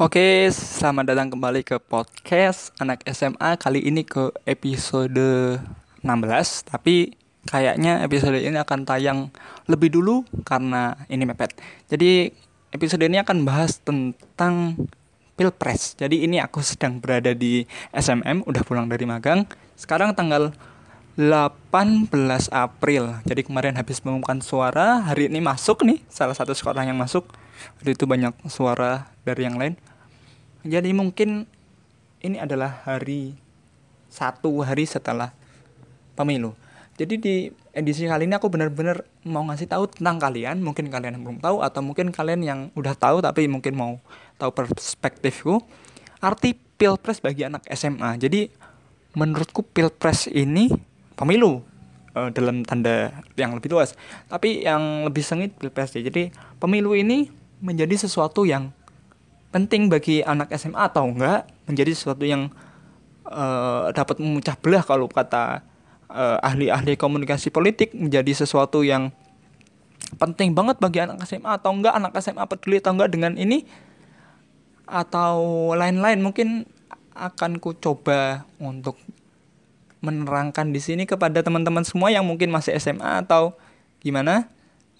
Oke, selamat datang kembali ke podcast anak SMA Kali ini ke episode 16 Tapi kayaknya episode ini akan tayang lebih dulu karena ini mepet. Jadi episode ini akan bahas tentang Pilpres. Jadi ini aku sedang berada di SMM, udah pulang dari magang. Sekarang tanggal 18 April. Jadi kemarin habis mengumumkan suara Hari ini masuk nih salah satu sekolah yang masuk. Waktu itu banyak suara dari yang lain jadi mungkin ini adalah hari satu hari setelah pemilu. Jadi di edisi kali ini aku benar-benar mau ngasih tahu tentang kalian, mungkin kalian belum tahu atau mungkin kalian yang udah tahu tapi mungkin mau tahu perspektifku. Arti pilpres bagi anak SMA. Jadi menurutku pilpres ini pemilu uh, dalam tanda yang lebih luas. Tapi yang lebih sengit pilpres. Jadi pemilu ini menjadi sesuatu yang penting bagi anak SMA atau enggak menjadi sesuatu yang uh, dapat memecah belah kalau kata uh, ahli-ahli komunikasi politik menjadi sesuatu yang penting banget bagi anak SMA atau enggak anak SMA peduli atau enggak dengan ini atau lain-lain. Mungkin akan ku coba untuk menerangkan di sini kepada teman-teman semua yang mungkin masih SMA atau gimana.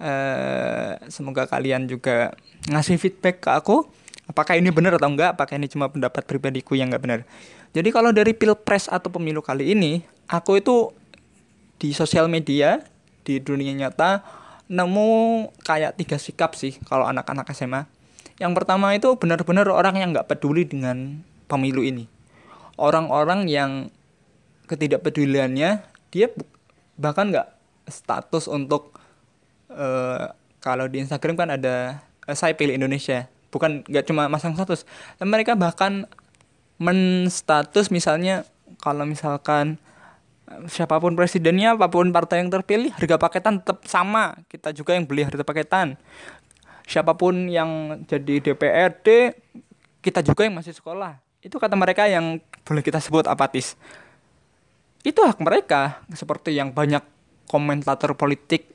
Uh, semoga kalian juga ngasih feedback ke aku apakah ini benar atau enggak? Apakah ini cuma pendapat pribadiku yang enggak benar? Jadi kalau dari pilpres atau pemilu kali ini aku itu di sosial media di dunia nyata nemu kayak tiga sikap sih kalau anak-anak SMA yang pertama itu benar-benar orang yang nggak peduli dengan pemilu ini. Orang-orang yang ketidakpeduliannya dia bahkan nggak status untuk uh, kalau di Instagram kan ada uh, saya pilih Indonesia bukan nggak cuma masang status. Dan mereka bahkan menstatus misalnya kalau misalkan eh, siapa pun presidennya apa pun partai yang terpilih harga paketan tetap sama. Kita juga yang beli harga paketan. Siapa pun yang jadi DPRD kita juga yang masih sekolah. Itu kata mereka yang boleh kita sebut apatis. Itu hak mereka seperti yang banyak komentator politik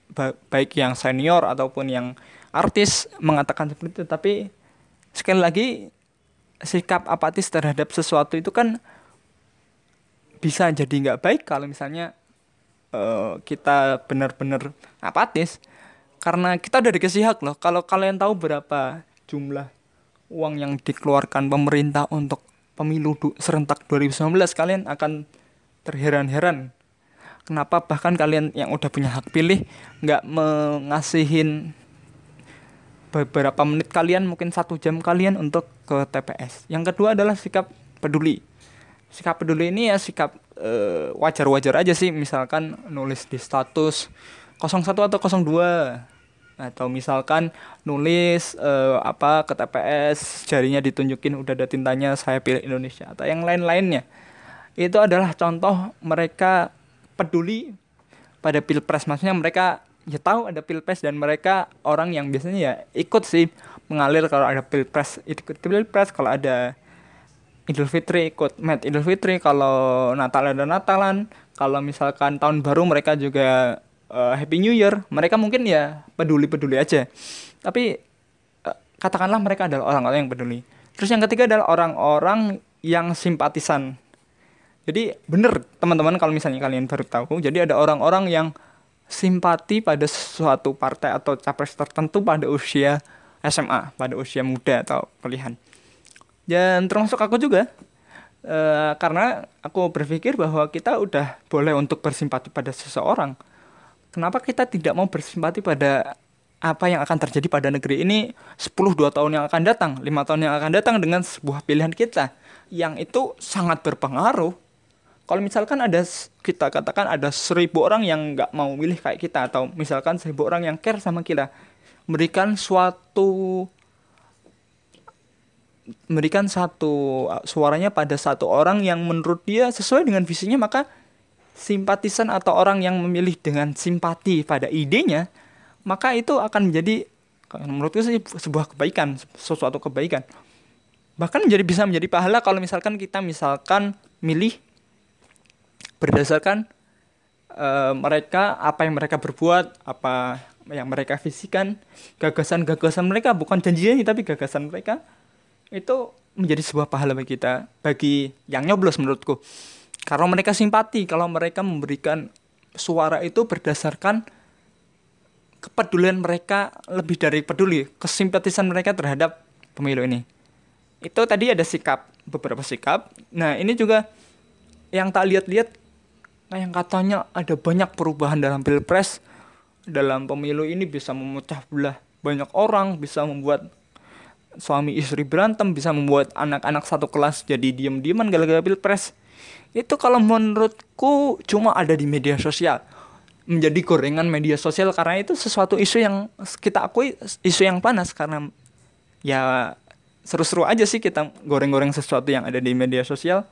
baik yang senior ataupun yang artis mengatakan seperti itu. Tapi sekali lagi sikap apatis terhadap sesuatu itu kan bisa jadi nggak baik kalau misalnya uh, kita benar-benar apatis. Karena kita udah dikasih loh. Kalau kalian tahu berapa jumlah uang yang dikeluarkan pemerintah untuk pemilu serentak 2019 kalian akan terheran-heran. Kenapa bahkan kalian yang udah punya hak pilih nggak mengasihin beberapa menit kalian mungkin satu jam kalian untuk ke TPS yang kedua adalah sikap peduli. Sikap peduli ini ya sikap uh, wajar-wajar aja sih. Misalkan nulis di status 01 atau 02 atau misalkan nulis uh, apa ke TPS jarinya ditunjukin udah ada tintanya saya pilih Indonesia atau yang lain-lainnya. Itu adalah contoh mereka peduli pada pilpres. Maksudnya mereka ya tahu ada pilpres dan mereka orang yang biasanya ya ikut sih mengalir kalau ada pilpres. Ikut pilpres kalau ada Idul Fitri ikut Met Idul Fitri kalau Natal ada Natalan kalau misalkan tahun baru mereka juga uh, Happy New Year mereka mungkin ya peduli peduli aja. Tapi uh, katakanlah mereka adalah orang-orang yang peduli. Terus yang ketiga adalah orang-orang yang simpatisan. Jadi bener teman-teman kalau misalnya kalian baru tahu jadi ada orang-orang yang simpati pada suatu partai atau capres tertentu pada usia SMA, pada usia muda atau pilihan. Dan termasuk aku juga, e, karena aku berpikir bahwa kita udah boleh untuk bersimpati pada seseorang. Kenapa kita tidak mau bersimpati pada apa yang akan terjadi pada negeri ini 10-2 tahun yang akan datang, 5 tahun yang akan datang dengan sebuah pilihan kita yang itu sangat berpengaruh kalau misalkan ada kita katakan ada seribu orang yang nggak mau milih kayak kita atau misalkan seribu orang yang care sama kita memberikan suatu memberikan satu suaranya pada satu orang yang menurut dia sesuai dengan visinya maka simpatisan atau orang yang memilih dengan simpati pada idenya maka itu akan menjadi menurutku sih sebuah kebaikan sesuatu kebaikan. Bahkan menjadi bisa menjadi pahala kalau misalkan kita misalkan milih berdasarkan uh, mereka apa yang mereka berbuat apa yang mereka visikan gagasan-gagasan mereka bukan janjinya tapi gagasan mereka itu menjadi sebuah pahala bagi kita bagi yang nyoblos menurutku. Karena mereka simpati kalau mereka memberikan suara itu berdasarkan kepedulian mereka lebih dari peduli kesimpatisan mereka terhadap pemilu ini. Itu tadi ada sikap beberapa sikap. Nah ini juga yang tak lihat-lihat nah yang katanya ada banyak perubahan dalam pilpres dalam pemilu ini bisa memecah belah banyak orang bisa membuat suami istri berantem bisa membuat anak-anak satu kelas jadi diem-dieman gara-gara pilpres. Itu kalau menurutku cuma ada di media sosial menjadi gorengan media sosial karena itu sesuatu isu yang kita akui isu yang panas karena ya seru-seru aja sih kita goreng-goreng sesuatu yang ada di media sosial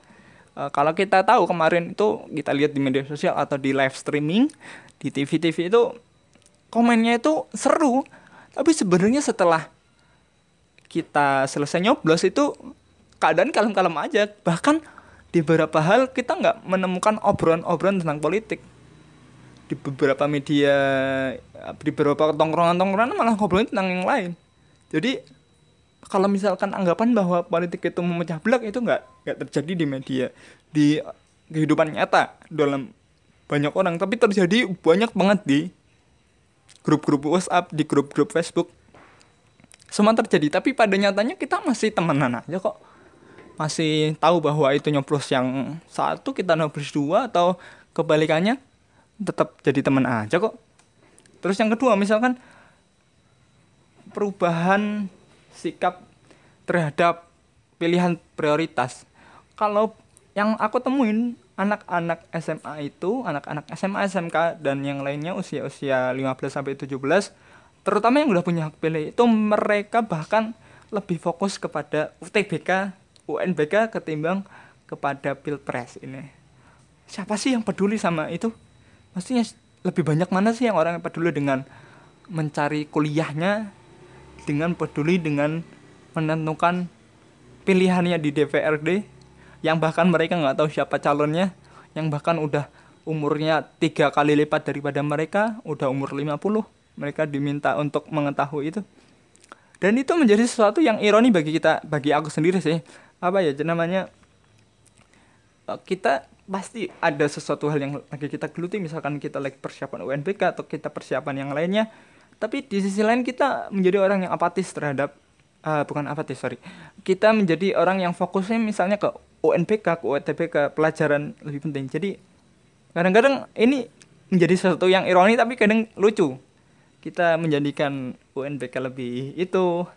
uh, kalau kita tahu kemarin itu kita lihat di media sosial atau di live streaming di TV-TV itu komennya itu seru. Tapi sebenarnya setelah kita selesai nyoblos itu keadaan kalem-kalem aja. Bahkan di beberapa hal kita nggak menemukan obrolan-obrolan tentang politik. Di beberapa media di beberapa tongkrongan-tongkrongan malah ngobrolin tentang yang lain. Jadi kalau misalkan anggapan bahwa politik itu memecah belah itu nggak nggak terjadi di media di kehidupan nyata dalam banyak orang. Tapi terjadi banyak banget di grup-grup WhatsApp di grup-grup Facebook. Semua terjadi tapi pada nyatanya kita masih temenan aja kok. Masih tahu bahwa itu nyoblos yang satu kita nyoblos dua atau kebalikannya tetap jadi teman aja kok. Terus yang kedua misalkan perubahan sikap terhadap pilihan prioritas kalau yang aku temuin anak-anak SMA itu anak-anak SMA SMK dan yang lainnya usia-usia 15 sampai 17 terutama yang udah punya hak pilih itu mereka bahkan lebih fokus kepada UTBK, UNBK ketimbang kepada Pilpres ini. Siapa sih yang peduli sama itu? Maksudnya lebih banyak mana sih yang orang yang peduli dengan mencari kuliahnya dengan peduli dengan menentukan pilihannya di DPRD yang bahkan mereka nggak tahu siapa calonnya yang bahkan udah umurnya tiga kali lipat daripada mereka udah umur 50 mereka diminta untuk mengetahui itu. Dan itu menjadi sesuatu yang ironi bagi kita bagi aku sendiri sih. Apa ya namanya eh, kita pasti ada sesuatu hal yang lagi kita geluti. Misalkan kita lagi persiapan UNBK atau kita persiapan yang lainnya tapi di sisi lain kita menjadi orang yang apatis terhadap uh, bukan apatis sorry. Kita menjadi orang yang fokusnya misalnya ke UNBK ke UTBK pelajaran lebih penting. Jadi kadang-kadang ini menjadi sesuatu yang ironi tapi kadang lucu. Kita menjadikan UNBK lebih itu.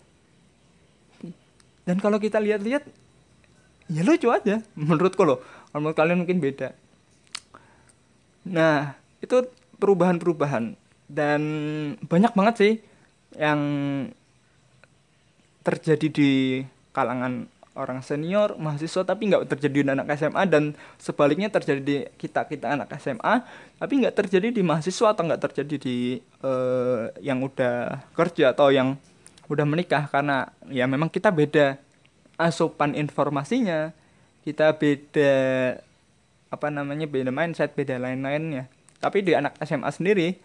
Dan kalau kita lihat-lihat ya lucu aja menurutku loh. Kalau menurut kalian mungkin beda. Nah itu perubahan-perubahan dan banyak banget sih yang terjadi di kalangan orang senior mahasiswa tapi nggak terjadi di anak SMA dan sebaliknya terjadi di kita kita anak SMA tapi nggak terjadi di mahasiswa atau nggak terjadi di uh, yang udah kerja atau yang udah menikah. Karena ya memang kita beda asupan informasinya kita beda apa namanya beda mindset beda lain-lainnya. Tapi di anak SMA sendiri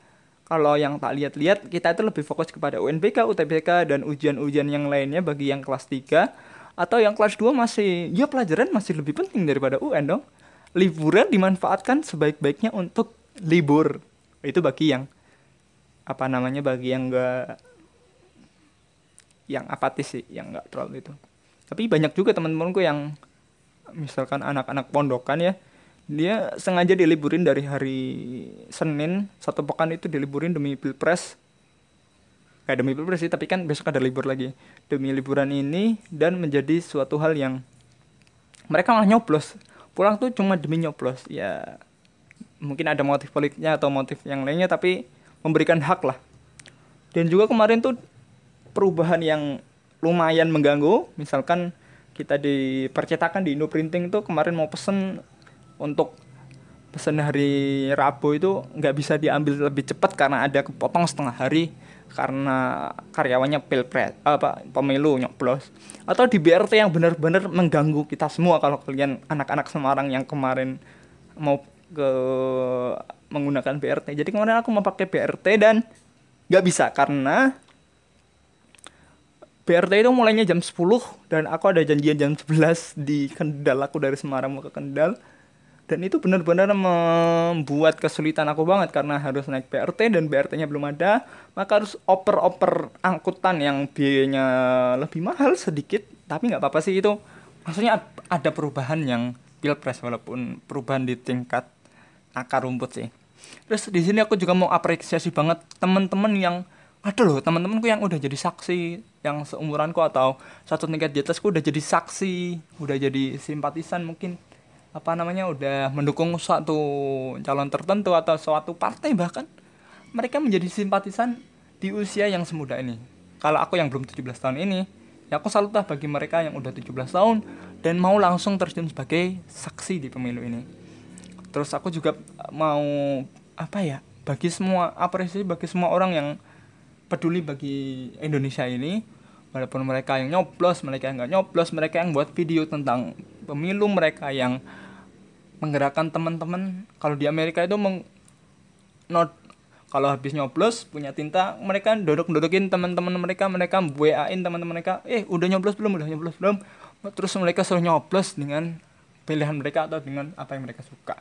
kalau yang tak lihat-lihat kita itu lebih fokus kepada UNBK, UTBK dan ujian-ujian yang lainnya bagi yang kelas 3 atau yang kelas 2 masih ya pelajaran masih lebih penting daripada UN dong. Liburan dimanfaatkan sebaik-baiknya untuk libur. Itu bagi yang apa namanya bagi yang enggak yang apatis sih yang enggak terlalu itu. Tapi banyak juga teman-temanku yang misalkan anak-anak pondokan ya dia sengaja diliburin dari hari Senin satu pekan itu diliburin demi pilpres. Kayak demi pilpres sih tapi kan besok ada libur lagi. Demi liburan ini dan menjadi suatu hal yang mereka malah nyoblos. Pulang tuh cuma demi nyoblos. Ya mungkin ada motif politiknya atau motif yang lainnya tapi memberikan hak lah. Dan juga kemarin tuh perubahan yang lumayan mengganggu. Misalkan kita di percetakan di Indo Printing tuh kemarin mau pesen untuk pesen hari Rabu itu nggak bisa diambil lebih cepat karena ada kepotong setengah hari karena karyawannya pilpres apa pemilu nyoblos atau di BRT yang benar-benar mengganggu kita semua kalau kalian anak-anak Semarang yang kemarin mau ke menggunakan BRT jadi kemarin aku mau pakai BRT dan nggak bisa karena BRT itu mulainya jam 10 dan aku ada janjian jam 11 di Kendal aku dari Semarang mau ke Kendal dan itu benar-benar membuat kesulitan aku banget karena harus naik BRT dan BRT-nya belum ada maka harus oper-oper angkutan yang biayanya lebih mahal sedikit tapi nggak apa-apa sih itu. Maksudnya ada perubahan yang pilpres walaupun perubahan di tingkat akar rumput sih. Terus di sini aku juga mau apresiasi banget teman-teman yang ada loh teman-temanku yang udah jadi saksi yang seumuranku atau satu tingkat di atasku udah jadi saksi udah jadi simpatisan mungkin apa namanya udah mendukung suatu calon tertentu atau suatu partai bahkan mereka menjadi simpatisan di usia yang semuda ini. Kalau aku yang belum 17 tahun ini ya aku salut lah bagi mereka yang udah 17 tahun dan mau langsung terjun sebagai saksi di pemilu ini. Terus aku juga mau apa ya bagi semua apresiasi bagi semua orang yang peduli bagi Indonesia ini. Walaupun mereka yang nyoblos mereka yang nggak nyoblos mereka yang buat video tentang pemilu mereka yang menggerakkan teman-teman. Kalau di Amerika itu meng not kalau habis nyoblos punya tinta mereka duduk-dudukin teman-teman mereka mereka WA-in teman-teman mereka eh udah nyoblos belum? Udah nyoblos belum? Terus mereka suruh nyoblos dengan pilihan mereka atau dengan apa yang mereka suka.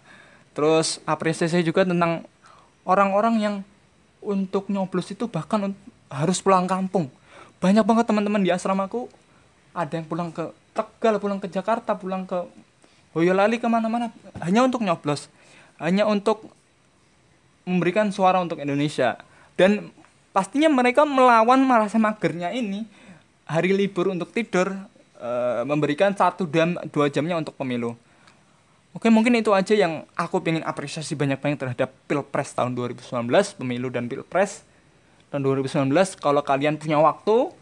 Terus apresiasi juga tentang orang-orang yang untuk nyoblos itu bahkan harus pulang kampung. Banyak banget teman-teman di asramaku ada yang pulang ke Tegal pulang ke Jakarta pulang ke Boyolali ke mana-mana. Hanya untuk nyoblos. Hanya untuk memberikan suara untuk Indonesia. Dan pastinya mereka melawan merasa magernya ini hari libur untuk tidur e, memberikan satu jam dua jamnya untuk pemilu. Oke mungkin itu aja yang aku pengen apresiasi banyak-banyak terhadap Pilpres tahun 2019, pemilu dan Pilpres tahun 2019. Kalau kalian punya waktu,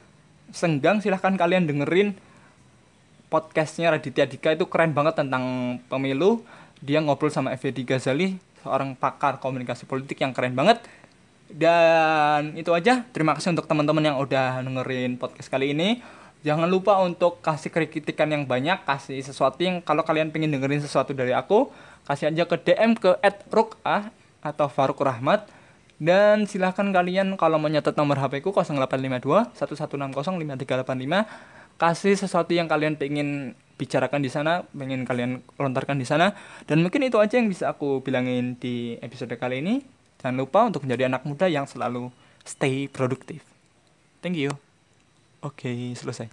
senggang silahkan kalian dengerin podcastnya Raditya Dika itu keren banget tentang pemilu. Dia ngobrol sama Effendi Ghazali, seorang pakar komunikasi politik yang keren banget. Dan itu aja. Terima kasih untuk teman-teman yang udah dengerin podcast kali ini jangan lupa untuk kasih kritikan yang banyak kasih sesuatu yang kalau kalian pengen dengerin sesuatu dari aku kasih aja ke DM ke @rukah atau Faruk Rahmat dan silahkan kalian kalau mau nyatet nomor HP ku 0852 1160 5385 kasih sesuatu yang kalian pengen bicarakan di sana, pengen kalian lontarkan di sana dan mungkin itu aja yang bisa aku bilangin di episode kali ini. Jangan lupa untuk menjadi anak muda yang selalu stay produktif. Thank you. Oke, selesai.